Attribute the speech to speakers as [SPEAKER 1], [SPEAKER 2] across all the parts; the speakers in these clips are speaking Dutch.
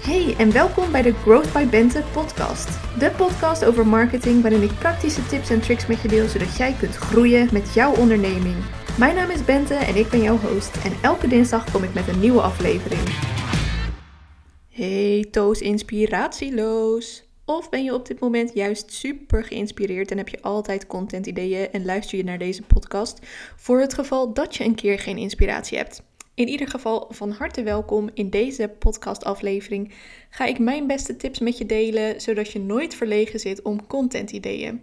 [SPEAKER 1] Hey en welkom bij de Growth by Bente podcast. De podcast over marketing waarin ik praktische tips en tricks met je deel zodat jij kunt groeien met jouw onderneming. Mijn naam is Bente en ik ben jouw host en elke dinsdag kom ik met een nieuwe aflevering. Hey Toos inspiratieloos! Of ben je op dit moment juist super geïnspireerd en heb je altijd content ideeën en luister je naar deze podcast voor het geval dat je een keer geen inspiratie hebt? In ieder geval van harte welkom. In deze podcastaflevering ga ik mijn beste tips met je delen, zodat je nooit verlegen zit om content ideeën.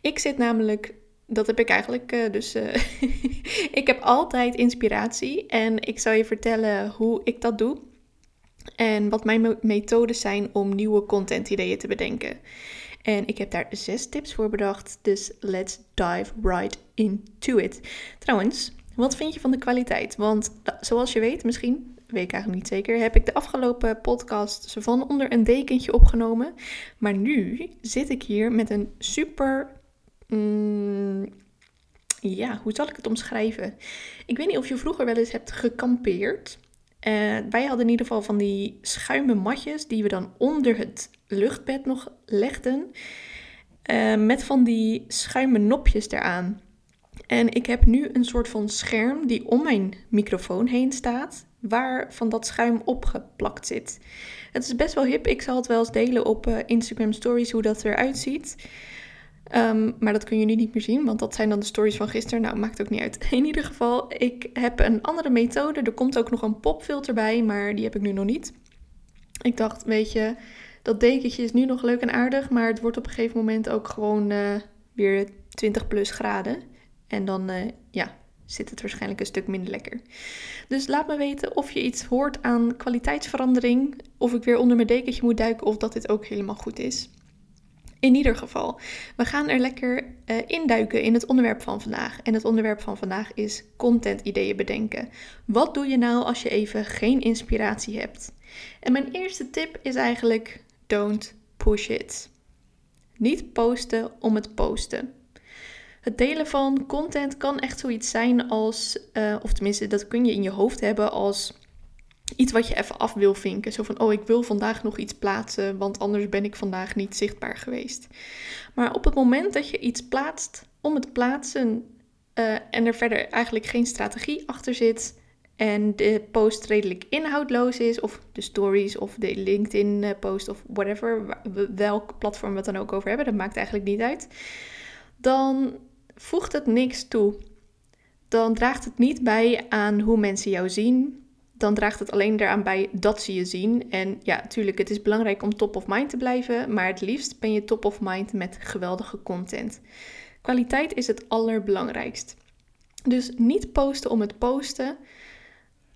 [SPEAKER 1] Ik zit namelijk, dat heb ik eigenlijk, uh, dus uh, ik heb altijd inspiratie en ik zal je vertellen hoe ik dat doe en wat mijn methodes zijn om nieuwe content ideeën te bedenken. En ik heb daar zes tips voor bedacht, dus let's dive right into it. Trouwens, wat vind je van de kwaliteit? Want zoals je weet, misschien, weet ik eigenlijk niet zeker, heb ik de afgelopen podcast van onder een dekentje opgenomen. Maar nu zit ik hier met een super. Mm, ja, hoe zal ik het omschrijven? Ik weet niet of je vroeger wel eens hebt gekampeerd. Uh, wij hadden in ieder geval van die schuime matjes die we dan onder het luchtbed nog legden. Uh, met van die schuime nopjes eraan. En ik heb nu een soort van scherm die om mijn microfoon heen staat, waar van dat schuim opgeplakt zit. Het is best wel hip. Ik zal het wel eens delen op uh, Instagram Stories hoe dat eruit ziet. Um, maar dat kun je nu niet meer zien, want dat zijn dan de stories van gisteren. Nou, maakt ook niet uit. In ieder geval, ik heb een andere methode. Er komt ook nog een popfilter bij, maar die heb ik nu nog niet. Ik dacht, weet je, dat dekentje is nu nog leuk en aardig, maar het wordt op een gegeven moment ook gewoon uh, weer 20 plus graden. En dan uh, ja, zit het waarschijnlijk een stuk minder lekker. Dus laat me weten of je iets hoort aan kwaliteitsverandering. Of ik weer onder mijn dekentje moet duiken of dat dit ook helemaal goed is. In ieder geval, we gaan er lekker uh, induiken in het onderwerp van vandaag. En het onderwerp van vandaag is content ideeën bedenken. Wat doe je nou als je even geen inspiratie hebt? En mijn eerste tip is eigenlijk: don't push it. Niet posten om het posten. Het delen van content kan echt zoiets zijn als, uh, of tenminste, dat kun je in je hoofd hebben als iets wat je even af wil vinken. Zo van, oh, ik wil vandaag nog iets plaatsen, want anders ben ik vandaag niet zichtbaar geweest. Maar op het moment dat je iets plaatst om het plaatsen uh, en er verder eigenlijk geen strategie achter zit en de post redelijk inhoudloos is, of de stories of de LinkedIn-post of whatever, welk platform we het dan ook over hebben, dat maakt eigenlijk niet uit, dan voegt het niks toe. Dan draagt het niet bij aan hoe mensen jou zien. Dan draagt het alleen eraan bij dat ze je zien. En ja, natuurlijk, het is belangrijk om top of mind te blijven. Maar het liefst ben je top of mind met geweldige content. Kwaliteit is het allerbelangrijkst. Dus niet posten om het posten.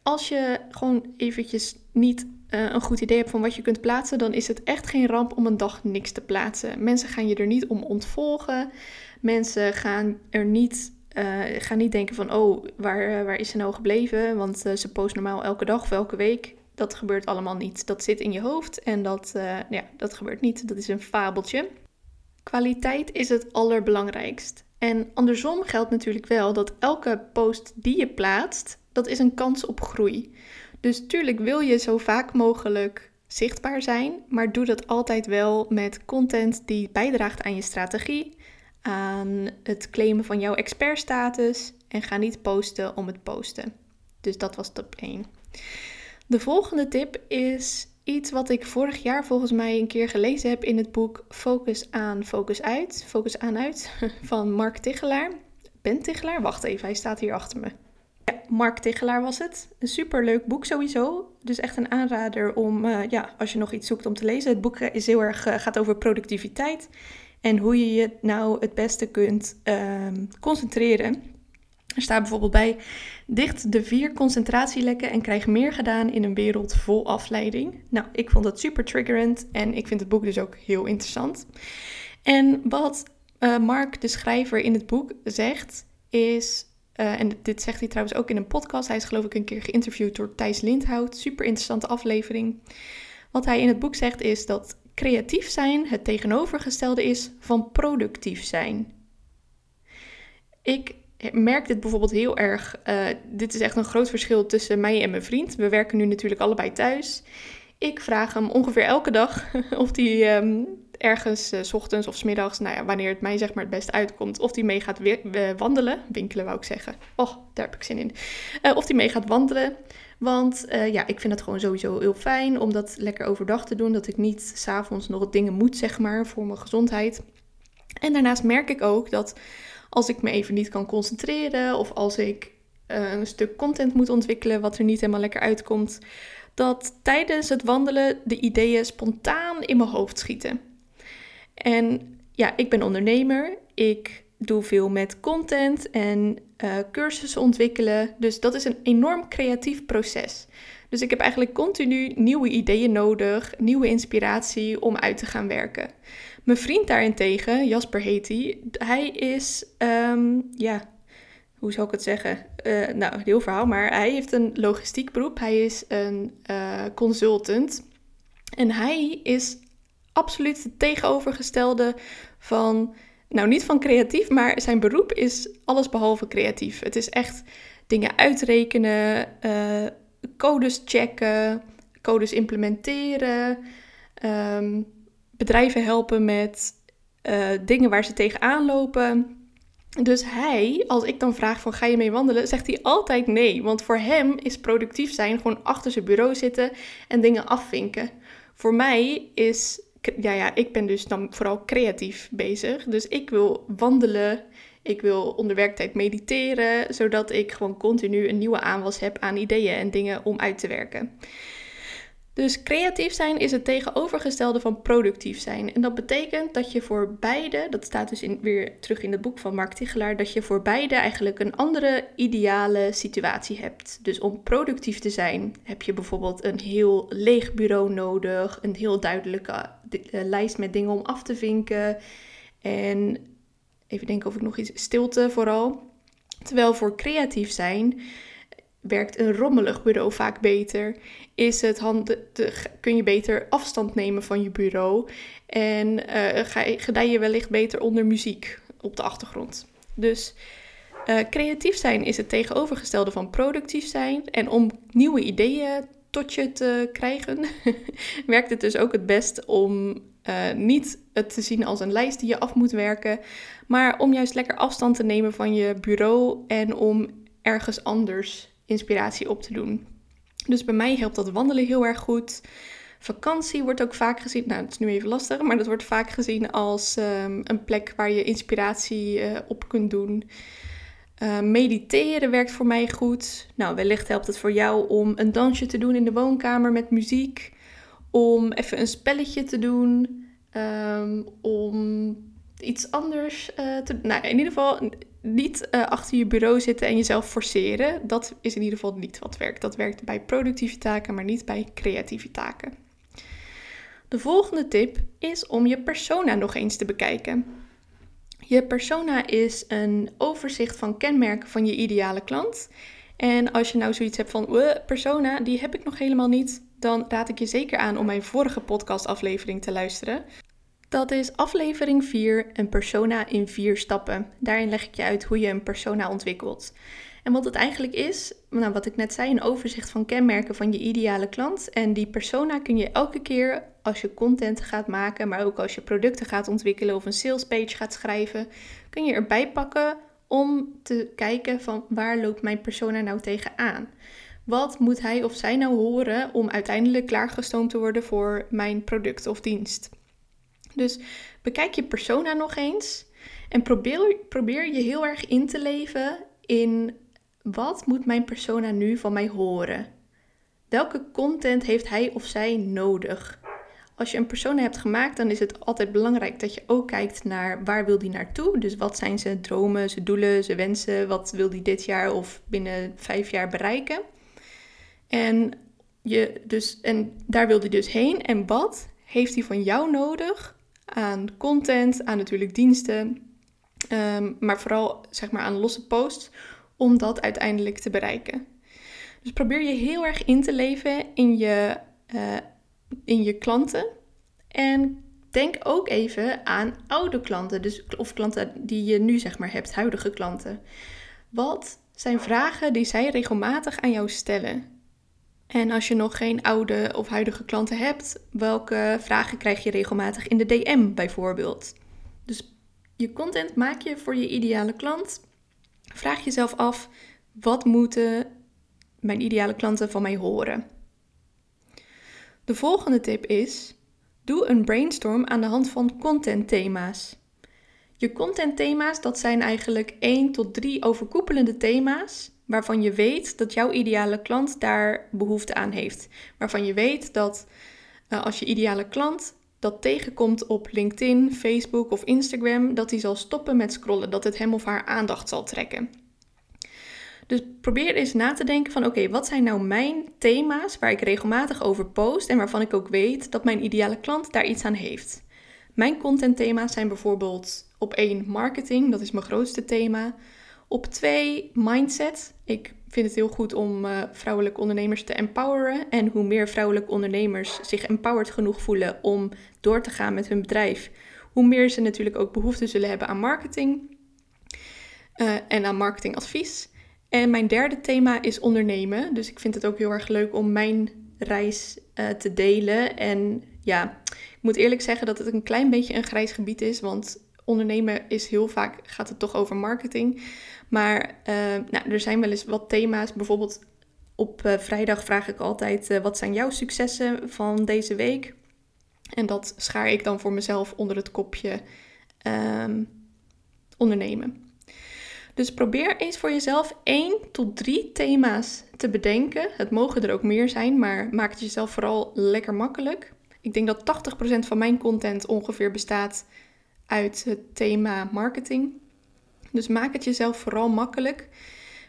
[SPEAKER 1] Als je gewoon eventjes niet uh, een goed idee hebt van wat je kunt plaatsen, dan is het echt geen ramp om een dag niks te plaatsen. Mensen gaan je er niet om ontvolgen. Mensen gaan er niet, uh, gaan niet denken van, oh, waar, uh, waar is ze nou gebleven? Want uh, ze post normaal elke dag of elke week. Dat gebeurt allemaal niet. Dat zit in je hoofd en dat, ja, dat gebeurt niet. Dat is een fabeltje. Kwaliteit is het allerbelangrijkst. En andersom geldt natuurlijk wel dat elke post die je plaatst, dat is een kans op groei. Dus tuurlijk wil je zo vaak mogelijk zichtbaar zijn, maar doe dat altijd wel met content die bijdraagt aan je strategie, aan het claimen van jouw expertstatus en ga niet posten om het posten. Dus dat was tip 1. De volgende tip is iets wat ik vorig jaar volgens mij een keer gelezen heb in het boek Focus aan, Focus uit. Focus aan uit van Mark Tichelaar. Ben Tichelaar? Wacht even, hij staat hier achter me. Ja, Mark Tichelaar was het. Een superleuk boek sowieso. Dus echt een aanrader om, uh, ja, als je nog iets zoekt om te lezen. Het boek is heel erg, uh, gaat over productiviteit. En hoe je je nou het beste kunt uh, concentreren. Er staat bijvoorbeeld bij: dicht de vier concentratielekken en krijg meer gedaan in een wereld vol afleiding. Nou, ik vond dat super triggerend en ik vind het boek dus ook heel interessant. En wat uh, Mark, de schrijver in het boek, zegt, is uh, en dit zegt hij trouwens ook in een podcast. Hij is geloof ik een keer geïnterviewd door Thijs Lindhout. Super interessante aflevering. Wat hij in het boek zegt is dat creatief zijn het tegenovergestelde is van productief zijn. Ik merk dit bijvoorbeeld heel erg. Uh, dit is echt een groot verschil tussen mij en mijn vriend. We werken nu natuurlijk allebei thuis. ik vraag hem ongeveer elke dag of hij um, ergens uh, s ochtends of s middags, nou ja, wanneer het mij zeg maar het beste uitkomt, of hij mee gaat wandelen. Winkelen wou ik zeggen. Oh, daar heb ik zin in. Of hij mee gaat wandelen. Want uh, ja, ik vind het gewoon sowieso heel fijn om dat lekker overdag te doen. Dat ik niet s'avonds nog dingen moet, zeg maar, voor mijn gezondheid. En daarnaast merk ik ook dat als ik me even niet kan concentreren of als ik uh, een stuk content moet ontwikkelen wat er niet helemaal lekker uitkomt, dat tijdens het wandelen de ideeën spontaan in mijn hoofd schieten. En ja, ik ben ondernemer. Ik doe veel met content en uh, cursussen ontwikkelen. Dus dat is een enorm creatief proces. Dus ik heb eigenlijk continu nieuwe ideeën nodig, nieuwe inspiratie om uit te gaan werken. Mijn vriend daarentegen, Jasper heet hij, hij is, um, ja, hoe zou ik het zeggen? Uh, nou, heel verhaal, maar hij heeft een logistiek beroep. Hij is een uh, consultant. En hij is absoluut het tegenovergestelde van, nou niet van creatief, maar zijn beroep is alles behalve creatief. Het is echt dingen uitrekenen, uh, codes checken, codes implementeren, um, bedrijven helpen met uh, dingen waar ze tegenaan lopen. Dus hij, als ik dan vraag van ga je mee wandelen, zegt hij altijd nee. Want voor hem is productief zijn gewoon achter zijn bureau zitten en dingen afvinken. Voor mij is, ja ja, ik ben dus dan vooral creatief bezig. Dus ik wil wandelen, ik wil onder werktijd mediteren, zodat ik gewoon continu een nieuwe aanwas heb aan ideeën en dingen om uit te werken. Dus creatief zijn is het tegenovergestelde van productief zijn. En dat betekent dat je voor beide, dat staat dus in, weer terug in het boek van Mark Tichelaar, dat je voor beide eigenlijk een andere ideale situatie hebt. Dus om productief te zijn heb je bijvoorbeeld een heel leeg bureau nodig, een heel duidelijke eh, lijst met dingen om af te vinken. En even denken of ik nog iets stilte vooral. Terwijl voor creatief zijn werkt een rommelig bureau vaak beter? Is het hand, kun je beter afstand nemen van je bureau? En uh, ga, gedij je wellicht beter onder muziek op de achtergrond? Dus uh, creatief zijn is het tegenovergestelde van productief zijn. En om nieuwe ideeën tot je te krijgen, werkt het dus ook het best om uh, niet het te zien als een lijst die je af moet werken, maar om juist lekker afstand te nemen van je bureau en om ergens anders inspiratie op te doen. Dus bij mij helpt dat wandelen heel erg goed. Vakantie wordt ook vaak gezien, nou het is nu even lastig, maar dat wordt vaak gezien als um, een plek waar je inspiratie uh, op kunt doen. Uh, mediteren werkt voor mij goed. Nou, wellicht helpt het voor jou om een dansje te doen in de woonkamer met muziek. Om even een spelletje te doen. Um, om iets anders uh, te. Nou, in ieder geval niet uh, achter je bureau zitten en jezelf forceren. Dat is in ieder geval niet wat werkt. Dat werkt bij productieve taken, maar niet bij creatieve taken. De volgende tip is om je persona nog eens te bekijken. Je persona is een overzicht van kenmerken van je ideale klant. En als je nou zoiets hebt van, persona, die heb ik nog helemaal niet, dan raad ik je zeker aan om mijn vorige podcastaflevering te luisteren. Dat is aflevering 4, een persona in vier stappen. Daarin leg ik je uit hoe je een persona ontwikkelt. En wat het eigenlijk is, nou wat ik net zei, een overzicht van kenmerken van je ideale klant. En die persona kun je elke keer als je content gaat maken, maar ook als je producten gaat ontwikkelen of een salespage gaat schrijven, kun je erbij pakken om te kijken van waar loopt mijn persona nou tegenaan. Wat moet hij of zij nou horen om uiteindelijk klaargestoomd te worden voor mijn product of dienst? Dus bekijk je persona nog eens en probeer, probeer je heel erg in te leven in wat moet mijn persona nu van mij horen? Welke content heeft hij of zij nodig? Als je een persona hebt gemaakt, dan is het altijd belangrijk dat je ook kijkt naar waar wil die naartoe. Dus wat zijn zijn dromen, zijn doelen, zijn wensen, wat wil die dit jaar of binnen vijf jaar bereiken? En, je dus, en daar wil hij dus heen. En wat heeft hij van jou nodig aan content, aan natuurlijk diensten, ehm, maar vooral zeg maar aan losse posts om dat uiteindelijk te bereiken. Dus probeer je heel erg in te leven in je, uh, in je klanten en denk ook even aan oude klanten, dus, of klanten die je nu zeg maar hebt, huidige klanten. Wat zijn vragen die zij regelmatig aan jou stellen? En als je nog geen oude of huidige klanten hebt, welke vragen krijg je regelmatig in de DM bijvoorbeeld? Dus je content maak je voor je ideale klant. Vraag jezelf af, wat moeten mijn ideale klanten van mij horen? De volgende tip is: doe een brainstorm aan de hand van contentthema's. Je contentthema's, dat zijn eigenlijk 1 tot 3 overkoepelende thema's waarvan je weet dat jouw ideale klant daar behoefte aan heeft. Waarvan je weet dat uh, als je ideale klant dat tegenkomt op LinkedIn, Facebook of Instagram, dat hij zal stoppen met scrollen, dat het hem of haar aandacht zal trekken. Dus probeer eens na te denken van oké, wat zijn nou mijn thema's waar ik regelmatig over post en waarvan ik ook weet dat mijn ideale klant daar iets aan heeft. Mijn contentthema's zijn bijvoorbeeld op één marketing, dat is mijn grootste thema. Op twee mindset. Ik vind het heel goed om uh, vrouwelijke ondernemers te empoweren. En hoe meer vrouwelijke ondernemers zich empowered genoeg voelen om door te gaan met hun bedrijf, hoe meer ze natuurlijk ook behoefte zullen hebben aan marketing uh, en aan marketingadvies. En mijn derde thema is ondernemen. Dus ik vind het ook heel erg leuk om mijn reis uh, te delen. En ja, ik moet eerlijk zeggen dat het een klein beetje een grijs gebied is. Want ondernemen is heel vaak, gaat het toch over marketing. Maar uh, nou, er zijn wel eens wat thema's. Bijvoorbeeld op uh, vrijdag vraag ik altijd, wat zijn jouw successen van deze week? En dat schaar ik dan voor mezelf onder het kopje um, ondernemen. Dus probeer eens voor jezelf één tot drie thema's te bedenken. Het mogen er ook meer zijn, maar maak het jezelf vooral lekker makkelijk. Ik denk dat 80% van mijn content ongeveer bestaat uit het thema marketing. Dus maak het jezelf vooral makkelijk.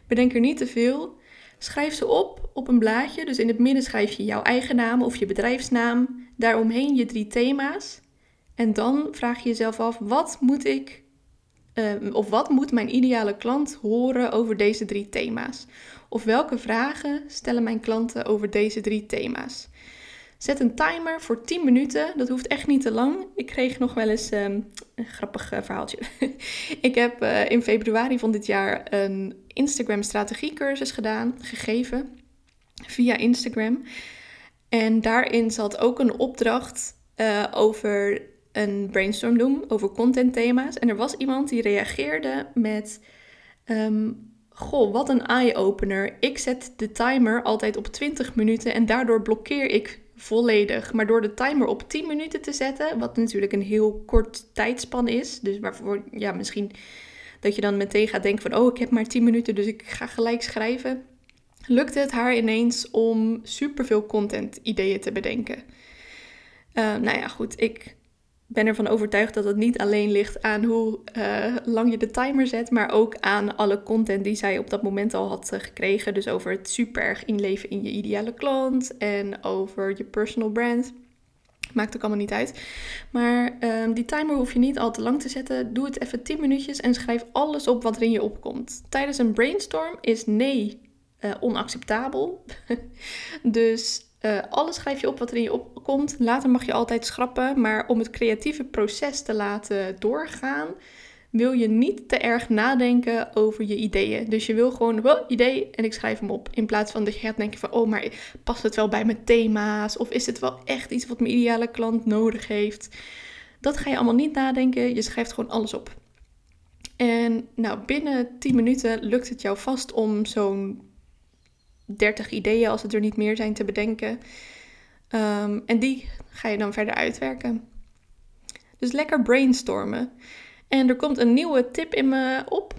[SPEAKER 1] Bedenk er niet te veel. Schrijf ze op op een blaadje. Dus in het midden schrijf je jouw eigen naam of je bedrijfsnaam. Daaromheen je drie thema's. En dan vraag je jezelf af: wat moet ik Ehm, of wat moet mijn ideale klant horen over deze drie thema's? Of welke vragen stellen mijn klanten over deze drie thema's? Zet een timer voor 10 minuten. Dat hoeft echt niet te lang. Ik kreeg nog wel eens ehm, een grappig uh, verhaaltje. ik heb uh, in februari van dit jaar een Instagram strategiecursus gedaan, gegeven via Instagram. En daarin zat ook een opdracht uh, over een brainstorm doen over contentthema's. En er was iemand die reageerde met: ehm, Goh, wat een eye-opener. Ik zet de timer altijd op 20 minuten en daardoor blokkeer ik volledig. Maar door de timer op 10 minuten te zetten, wat natuurlijk een heel kort tijdspan is, dus waarvoor ja, misschien dat je dan meteen gaat denken van: Oh, ik heb maar 10 minuten, dus ik ga gelijk schrijven. Lukte het haar ineens om superveel content ideeën te bedenken. Uh, nou ja, goed. Ik ben ervan overtuigd dat het niet alleen ligt aan hoe uh, lang je de timer zet, maar ook aan alle content die zij op dat moment al had uh, gekregen. Dus over het super erg inleven in je ideale klant en over je personal brand. Maakt ook allemaal niet uit. Maar uh, die timer hoef je niet al te lang te zetten. Doe het even 10 minuutjes en schrijf alles op wat er in je opkomt. Tijdens een brainstorm is nee uh, onacceptabel. dus uh, alles schrijf je op wat er in je opkomt. Later mag je altijd schrappen. Maar om het creatieve proces te laten doorgaan, wil je niet te erg nadenken over je ideeën. Dus je wil gewoon, oh, idee en ik schrijf hem op. In plaats van dat je gaat denken van, oh, maar past het wel bij mijn thema's? Of is het wel echt iets wat mijn ideale klant nodig heeft? Dat ga je allemaal niet nadenken. Je schrijft gewoon alles op. En nou, binnen 10 minuten lukt het jou vast om zo'n 30 ideeën, als het er niet meer zijn, te bedenken. Um, en die ga je dan verder uitwerken. Dus lekker brainstormen. En er komt een nieuwe tip in me op.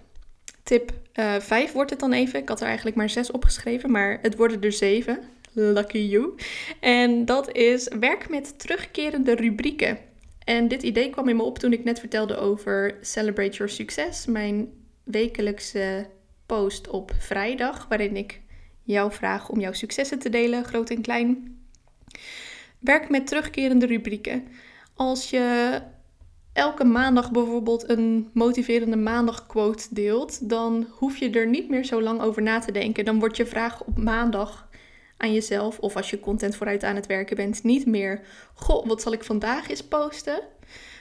[SPEAKER 1] Tip uh, eh, 5 wordt het dan even. Ik had er eigenlijk maar 6 opgeschreven, maar het worden er 7. Lucky you. En dat is werk met terugkerende rubrieken. En dit idee kwam in me op toen ik net vertelde over Celebrate Your Success, mijn wekelijkse post op vrijdag, waarin ik jouw vraag om jouw successen te delen, groot en klein. Werk met terugkerende rubrieken. Als je elke maandag bijvoorbeeld een motiverende maandag quote deelt, dan hoef je er niet meer zo lang over na te denken. Dan wordt je vraag op maandag aan jezelf, of als je content vooruit aan het werken bent, niet meer: Goh, wat zal ik vandaag eens posten?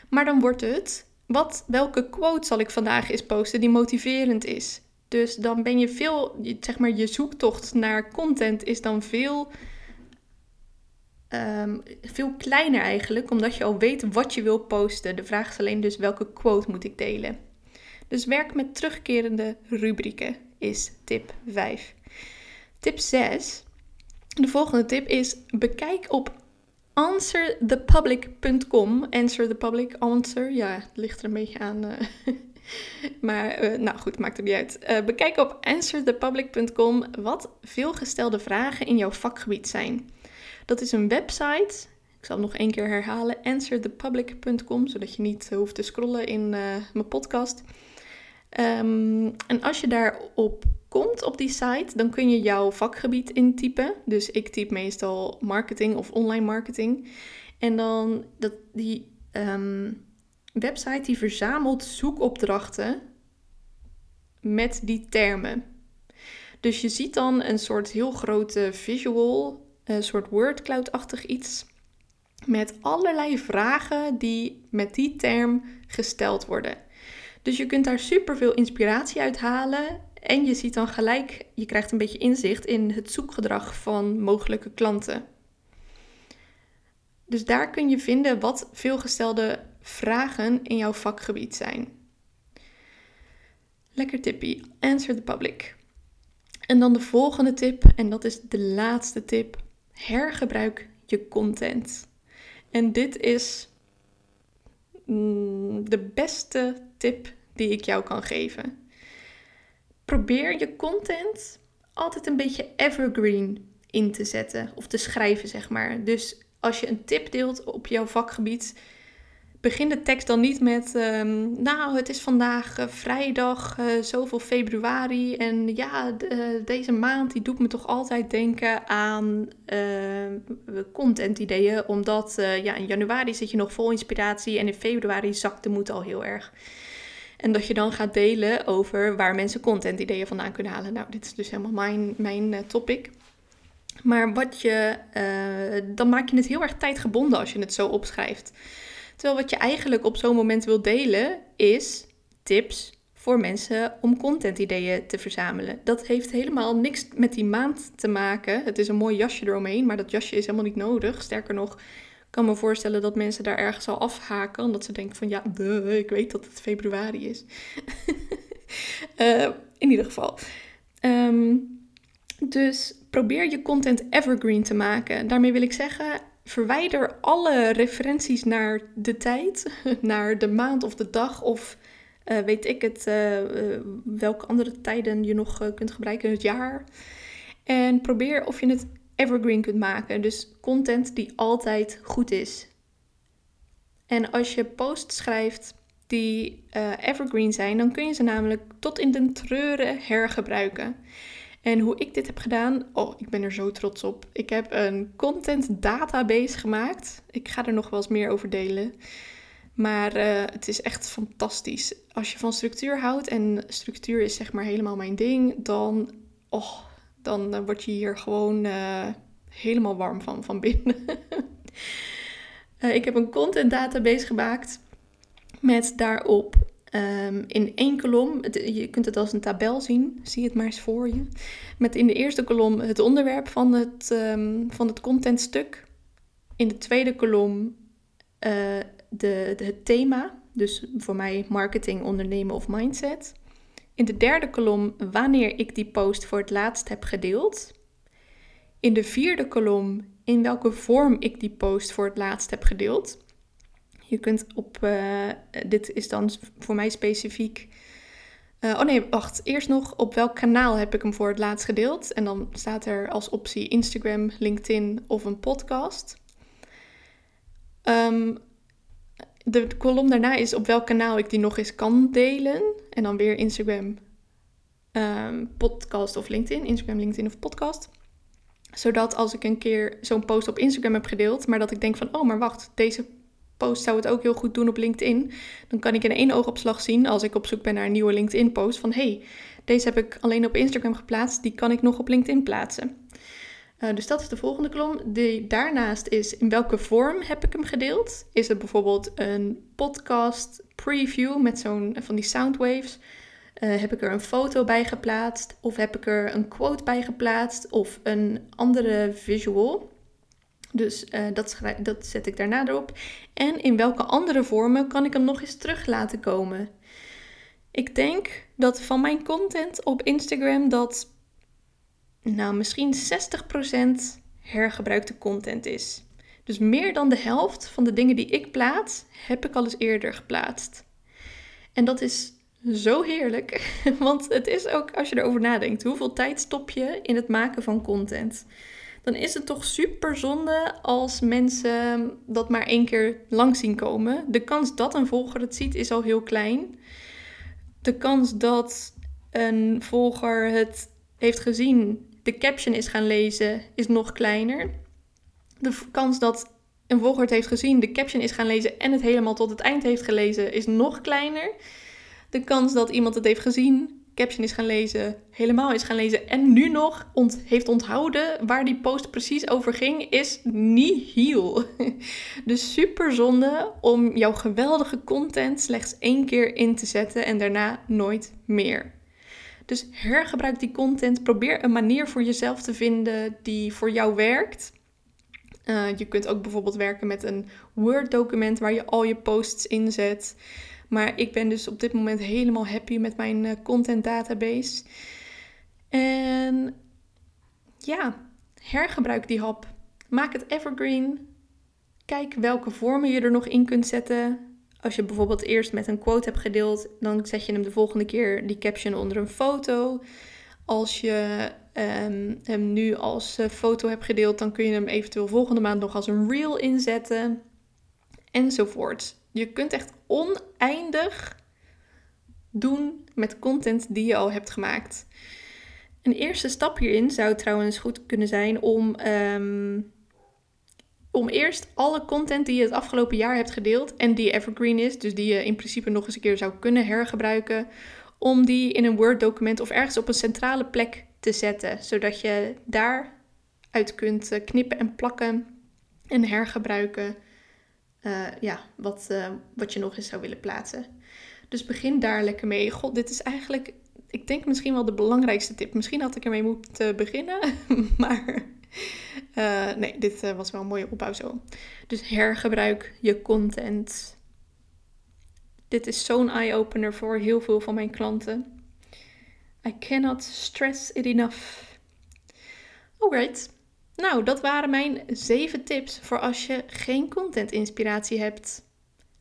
[SPEAKER 1] Maar dan wordt het: wat, welke quote zal ik vandaag eens posten die motiverend is? Dus dan ben je veel, zeg maar, je zoektocht naar content is dan veel ehm, veel kleiner eigenlijk, omdat je al weet wat je wil posten. De vraag is alleen dus welke quote moet ik delen. Dus werk met terugkerende rubrieken is tip 5. Tip 6. De volgende tip is bekijk op answerthepublic.com. Answer the public, answer. Ja, het ligt er een beetje aan. Uh, maar uh, nou goed, maakt het niet uit. Uh, bekijk op answerthepublic.com wat veelgestelde vragen in jouw vakgebied zijn. Dat is een website. Ik zal het nog één keer herhalen. Answerthepublic.com, zodat je niet hoeft te scrollen in mijn podcast. Um, en als je daarop komt op die site, dan kun je jouw vakgebied intypen. Dus ik typ meestal marketing of online marketing. En dan dat die um, website die verzamelt zoekopdrachten met die termen. Dus je ziet dan een soort heel grote visual, een soort wordcloud-achtig iets. Met allerlei vragen die met die term gesteld worden. Dus je kunt daar super veel inspiratie uit halen. En je ziet dan gelijk, je krijgt een beetje inzicht in het zoekgedrag van mogelijke klanten. Dus daar kun je vinden wat veelgestelde vragen in jouw vakgebied zijn. Lekker tippie. Answer the public. En dan de volgende tip, en dat is de laatste tip. Hergebruik je content. En dit is mm, de beste tip die ik jou kan geven. Probeer je content altijd een beetje evergreen in te zetten of te schrijven, zeg maar. Dus als je een tip deelt op jouw vakgebied, begin de tekst dan niet met, um, nou, het is vandaag uh, vrijdag, uh, zoveel februari. En ja, uh, deze maand die doet me toch altijd denken aan content ideeën. Omdat ja, in januari zit je nog vol inspiratie en in februari zakt de moed al heel erg. En dat je dan gaat delen over waar mensen content ideeën vandaan kunnen halen. Nou, dit is dus helemaal mijn, mijn topic. Maar wat je, dan maak je het heel erg tijdgebonden als je het zo opschrijft. Terwijl wat je eigenlijk op zo'n moment wil delen is tips voor mensen om contentideeën te verzamelen. Dat heeft helemaal niks met die maand te maken. Het is een mooi jasje eromheen, maar dat jasje is helemaal niet nodig. Sterker nog, ik kan me voorstellen dat mensen daar ergens al afhaken. Omdat ze denken van ja, ik weet dat het februari is. uh, in ieder geval. Um, dus probeer je content evergreen te maken. Daarmee wil ik zeggen, verwijder alle referenties naar de tijd, naar de maand of de dag of uh, weet ik het, uh, uh, welke andere tijden je nog kunt gebruiken in het jaar. En probeer of je het evergreen kunt maken. Dus content die altijd goed is. En als je posts schrijft die evergreen zijn, dan kun je ze namelijk tot in den treuren hergebruiken. En hoe ik dit heb gedaan, oh, ik ben er zo trots op. Ik heb een content database gemaakt. Ik ga er nog wel eens meer over delen. Maar uh, het is echt fantastisch. Als je van structuur houdt en structuur is zeg maar helemaal mijn ding, dan, oh, dan uh, word je hier gewoon uh, helemaal warm van, van binnen. ik heb een content database gemaakt met daarop Um, in één kolom, je kunt het als een tabel zien, zie het maar eens voor je. Met in de eerste kolom het onderwerp van het, um, van het contentstuk. In de tweede kolom uh, de, de, het thema, dus voor mij marketing, ondernemen of mindset. In de derde kolom wanneer ik die post voor het laatst heb gedeeld. In de vierde kolom in welke vorm ik die post voor het laatst heb gedeeld. Je kunt op, uh, dit is dan voor mij specifiek. Uh, oh nee, wacht. Eerst nog op welk kanaal heb ik hem voor het laatst gedeeld? En dan staat er als optie Instagram, LinkedIn of een podcast. Um, de kolom daarna is op welk kanaal ik die nog eens kan delen. En dan weer Instagram, um, podcast of LinkedIn. Instagram, LinkedIn of podcast. Zodat als ik een keer zo'n post op Instagram heb gedeeld, maar dat ik denk van, oh maar wacht, deze zou het ook heel goed doen op LinkedIn. Dan kan ik in één oogopslag zien als ik op zoek ben naar een nieuwe LinkedIn post van hey, deze heb ik alleen op Instagram geplaatst, die kan ik nog op LinkedIn plaatsen. Uh, dus dat is de volgende kolom. Die daarnaast is in welke vorm heb ik hem gedeeld? Is het bijvoorbeeld een podcast preview met zo'n van die soundwaves? Uh, heb ik er een foto bij geplaatst? Of heb ik er een quote bij geplaatst? Of een andere visual? Dus uh, dat, dat zet ik daarna erop. En in welke andere vormen kan ik hem nog eens terug laten komen? Ik denk dat van mijn content op Instagram dat nou misschien 60% hergebruikte content is. Dus meer dan de helft van de dingen die ik plaats, heb ik al eens eerder geplaatst. En dat is zo heerlijk, want het is ook, als je erover nadenkt, hoeveel tijd stop je in het maken van content? Dan is het toch super zonde als mensen dat maar één keer lang zien komen. De kans dat een volger het ziet is al heel klein. De kans dat een volger het heeft gezien, de caption is gaan lezen, is nog kleiner. De kans dat een volger het heeft gezien, de caption is gaan lezen en het helemaal tot het eind heeft gelezen, is nog kleiner. De kans dat iemand het heeft gezien, caption is gaan lezen, helemaal is gaan lezen en nu nog ont heeft onthouden waar die post precies over ging, is nihil. Dus super zonde om jouw geweldige content slechts één keer in te zetten en daarna nooit meer. Dus hergebruik die content. Probeer een manier voor jezelf te vinden die voor jou werkt. Uh, je kunt ook bijvoorbeeld werken met een Word-document waar je al je posts inzet. Maar ik ben dus op dit moment helemaal happy met mijn uh, content database. En ja, hergebruik die hap. Maak het evergreen. Kijk welke vormen je er nog in kunt zetten. Als je bijvoorbeeld eerst met een quote hebt gedeeld, dan zet je hem de volgende keer die caption onder een foto. Als je um, hem nu als uh, foto hebt gedeeld, dan kun je hem eventueel volgende maand nog als een reel inzetten. Enzovoort. Je kunt echt oneindig doen met content die je al hebt gemaakt. Een eerste stap hierin zou trouwens goed kunnen zijn om, um, om eerst alle content die je het afgelopen jaar hebt gedeeld en die evergreen is, dus die je in principe nog eens een keer zou kunnen hergebruiken, om die in een Word-document of ergens op een centrale plek te zetten, zodat je daaruit kunt eh, knippen en plakken en hergebruiken uh, ja, wat, uh, wat je nog eens zou willen plaatsen. Dus begin daar lekker mee. God, dit is eigenlijk, ik denk misschien wel de belangrijkste tip. Misschien had ik ermee moeten beginnen, maar uh, nee, dit was wel een mooie opbouw zo. Dus hergebruik je content. Dit is zo'n eye-opener voor heel veel van mijn klanten. I cannot stress it enough. Alright. Nou, dat waren mijn zeven tips voor als je geen content inspiratie hebt.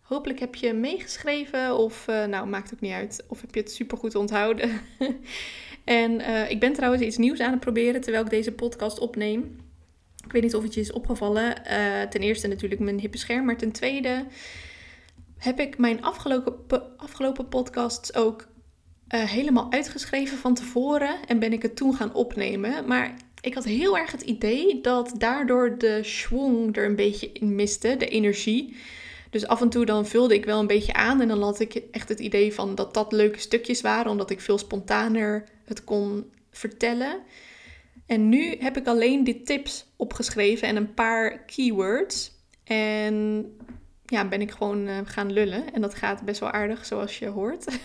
[SPEAKER 1] Hopelijk heb je meegeschreven of, uh, nou, maakt ook niet uit. Of heb je het supergoed onthouden. en uh, ik ben trouwens iets nieuws aan het proberen terwijl ik deze podcast opneem. Ik weet niet of het je is opgevallen. Uh, ten eerste natuurlijk mijn hippe scherm, maar ten tweede heb ik mijn afgelopen, afgelopen podcasts ook helemaal uitgeschreven van tevoren en ben ik het toen gaan opnemen. Maar ik had heel erg het idee dat daardoor de schwung er een beetje in miste, de energie. Dus af en toe dan vulde ik wel een beetje aan en dan had ik echt het idee van dat dat leuke stukjes waren, omdat ik veel spontaner het kon vertellen. En nu heb ik alleen die tips opgeschreven en een paar keywords. En ja, ben ik gewoon uh, gaan lullen. En dat gaat best wel aardig, zoals je hoort.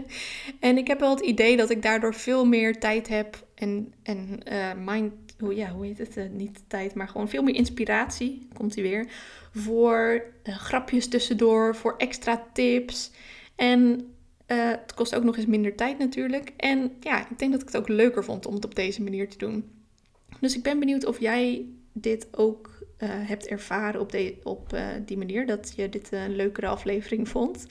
[SPEAKER 1] en ik heb wel het idee dat ik daardoor veel meer tijd heb en, en uh, mind, hoe, ja, hoe heet het? Uh, niet tijd, maar gewoon veel meer inspiratie, komt hij weer. Voor grapjes tussendoor, voor extra tips. En het kost ook nog eens minder tijd natuurlijk. En ja, ik denk dat ik het ook leuker vond om het op deze manier te doen. Dus ik ben benieuwd of jij dit ook hebt ervaren op, de, op die manier. Dat je dit een leukere aflevering vond.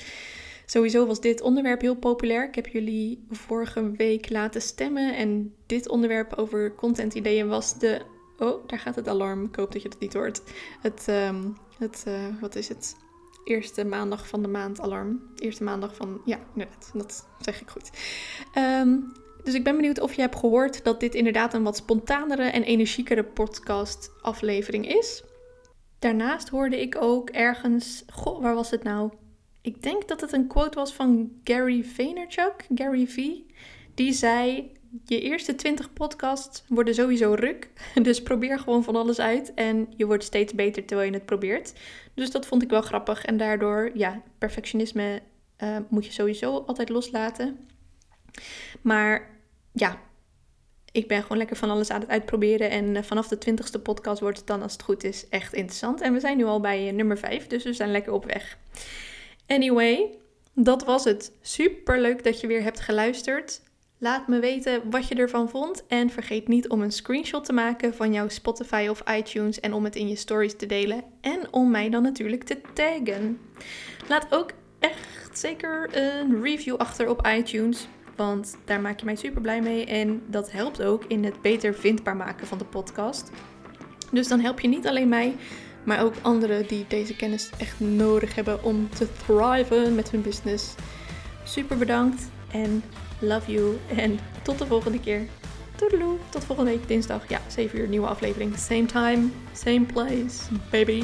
[SPEAKER 1] Sowieso was dit onderwerp heel populair. Ik heb jullie vorige week laten stemmen. En dit onderwerp over content ideeën was de. Oh, daar gaat het alarm. Ik hoop dat je het niet hoort. Het, um, het uh, wat is het? Eerste maandag van de maand alarm. Eerste maandag van. Ja, inderdaad. Dat zeg ik goed. Um, dus ik ben benieuwd of je hebt gehoord dat dit inderdaad een wat spontanere en energiekere podcast aflevering is. Daarnaast hoorde ik ook ergens, goh, waar was het nou? Ik denk dat het een quote was van Gary Vaynerchuk, Gary V. Die zei: Je eerste 20 podcasts worden sowieso ruk. Dus probeer gewoon van alles uit. En je wordt steeds beter terwijl je het probeert. Dus dat vond ik wel grappig. En daardoor, ja, perfectionisme uh, moet je sowieso altijd loslaten. Maar ja, Ik ben gewoon lekker van alles aan het uitproberen. En eh, vanaf de twintigste podcast wordt het dan, als het goed is, echt interessant. En we zijn nu al bij eh, nummer 5, dus we zijn lekker op weg. Anyway, dat was het. Super leuk dat je weer hebt geluisterd. Laat me weten wat je ervan vond. En vergeet niet om een screenshot te maken van jouw Spotify of iTunes. En om het in je stories te delen. En om mij dan natuurlijk te taggen. Laat ook echt zeker een review achter op iTunes. Want daar maak je mij super blij mee. En dat helpt ook in het beter vindbaar maken van de podcast. Dus dan help je niet alleen mij, maar ook anderen die deze kennis echt nodig hebben om te thriven met hun business. Super bedankt en love you. En tot de volgende keer. Toedeloe. Tot volgende week dinsdag. Ja, 7 uur nieuwe aflevering. Same time, same place. Baby.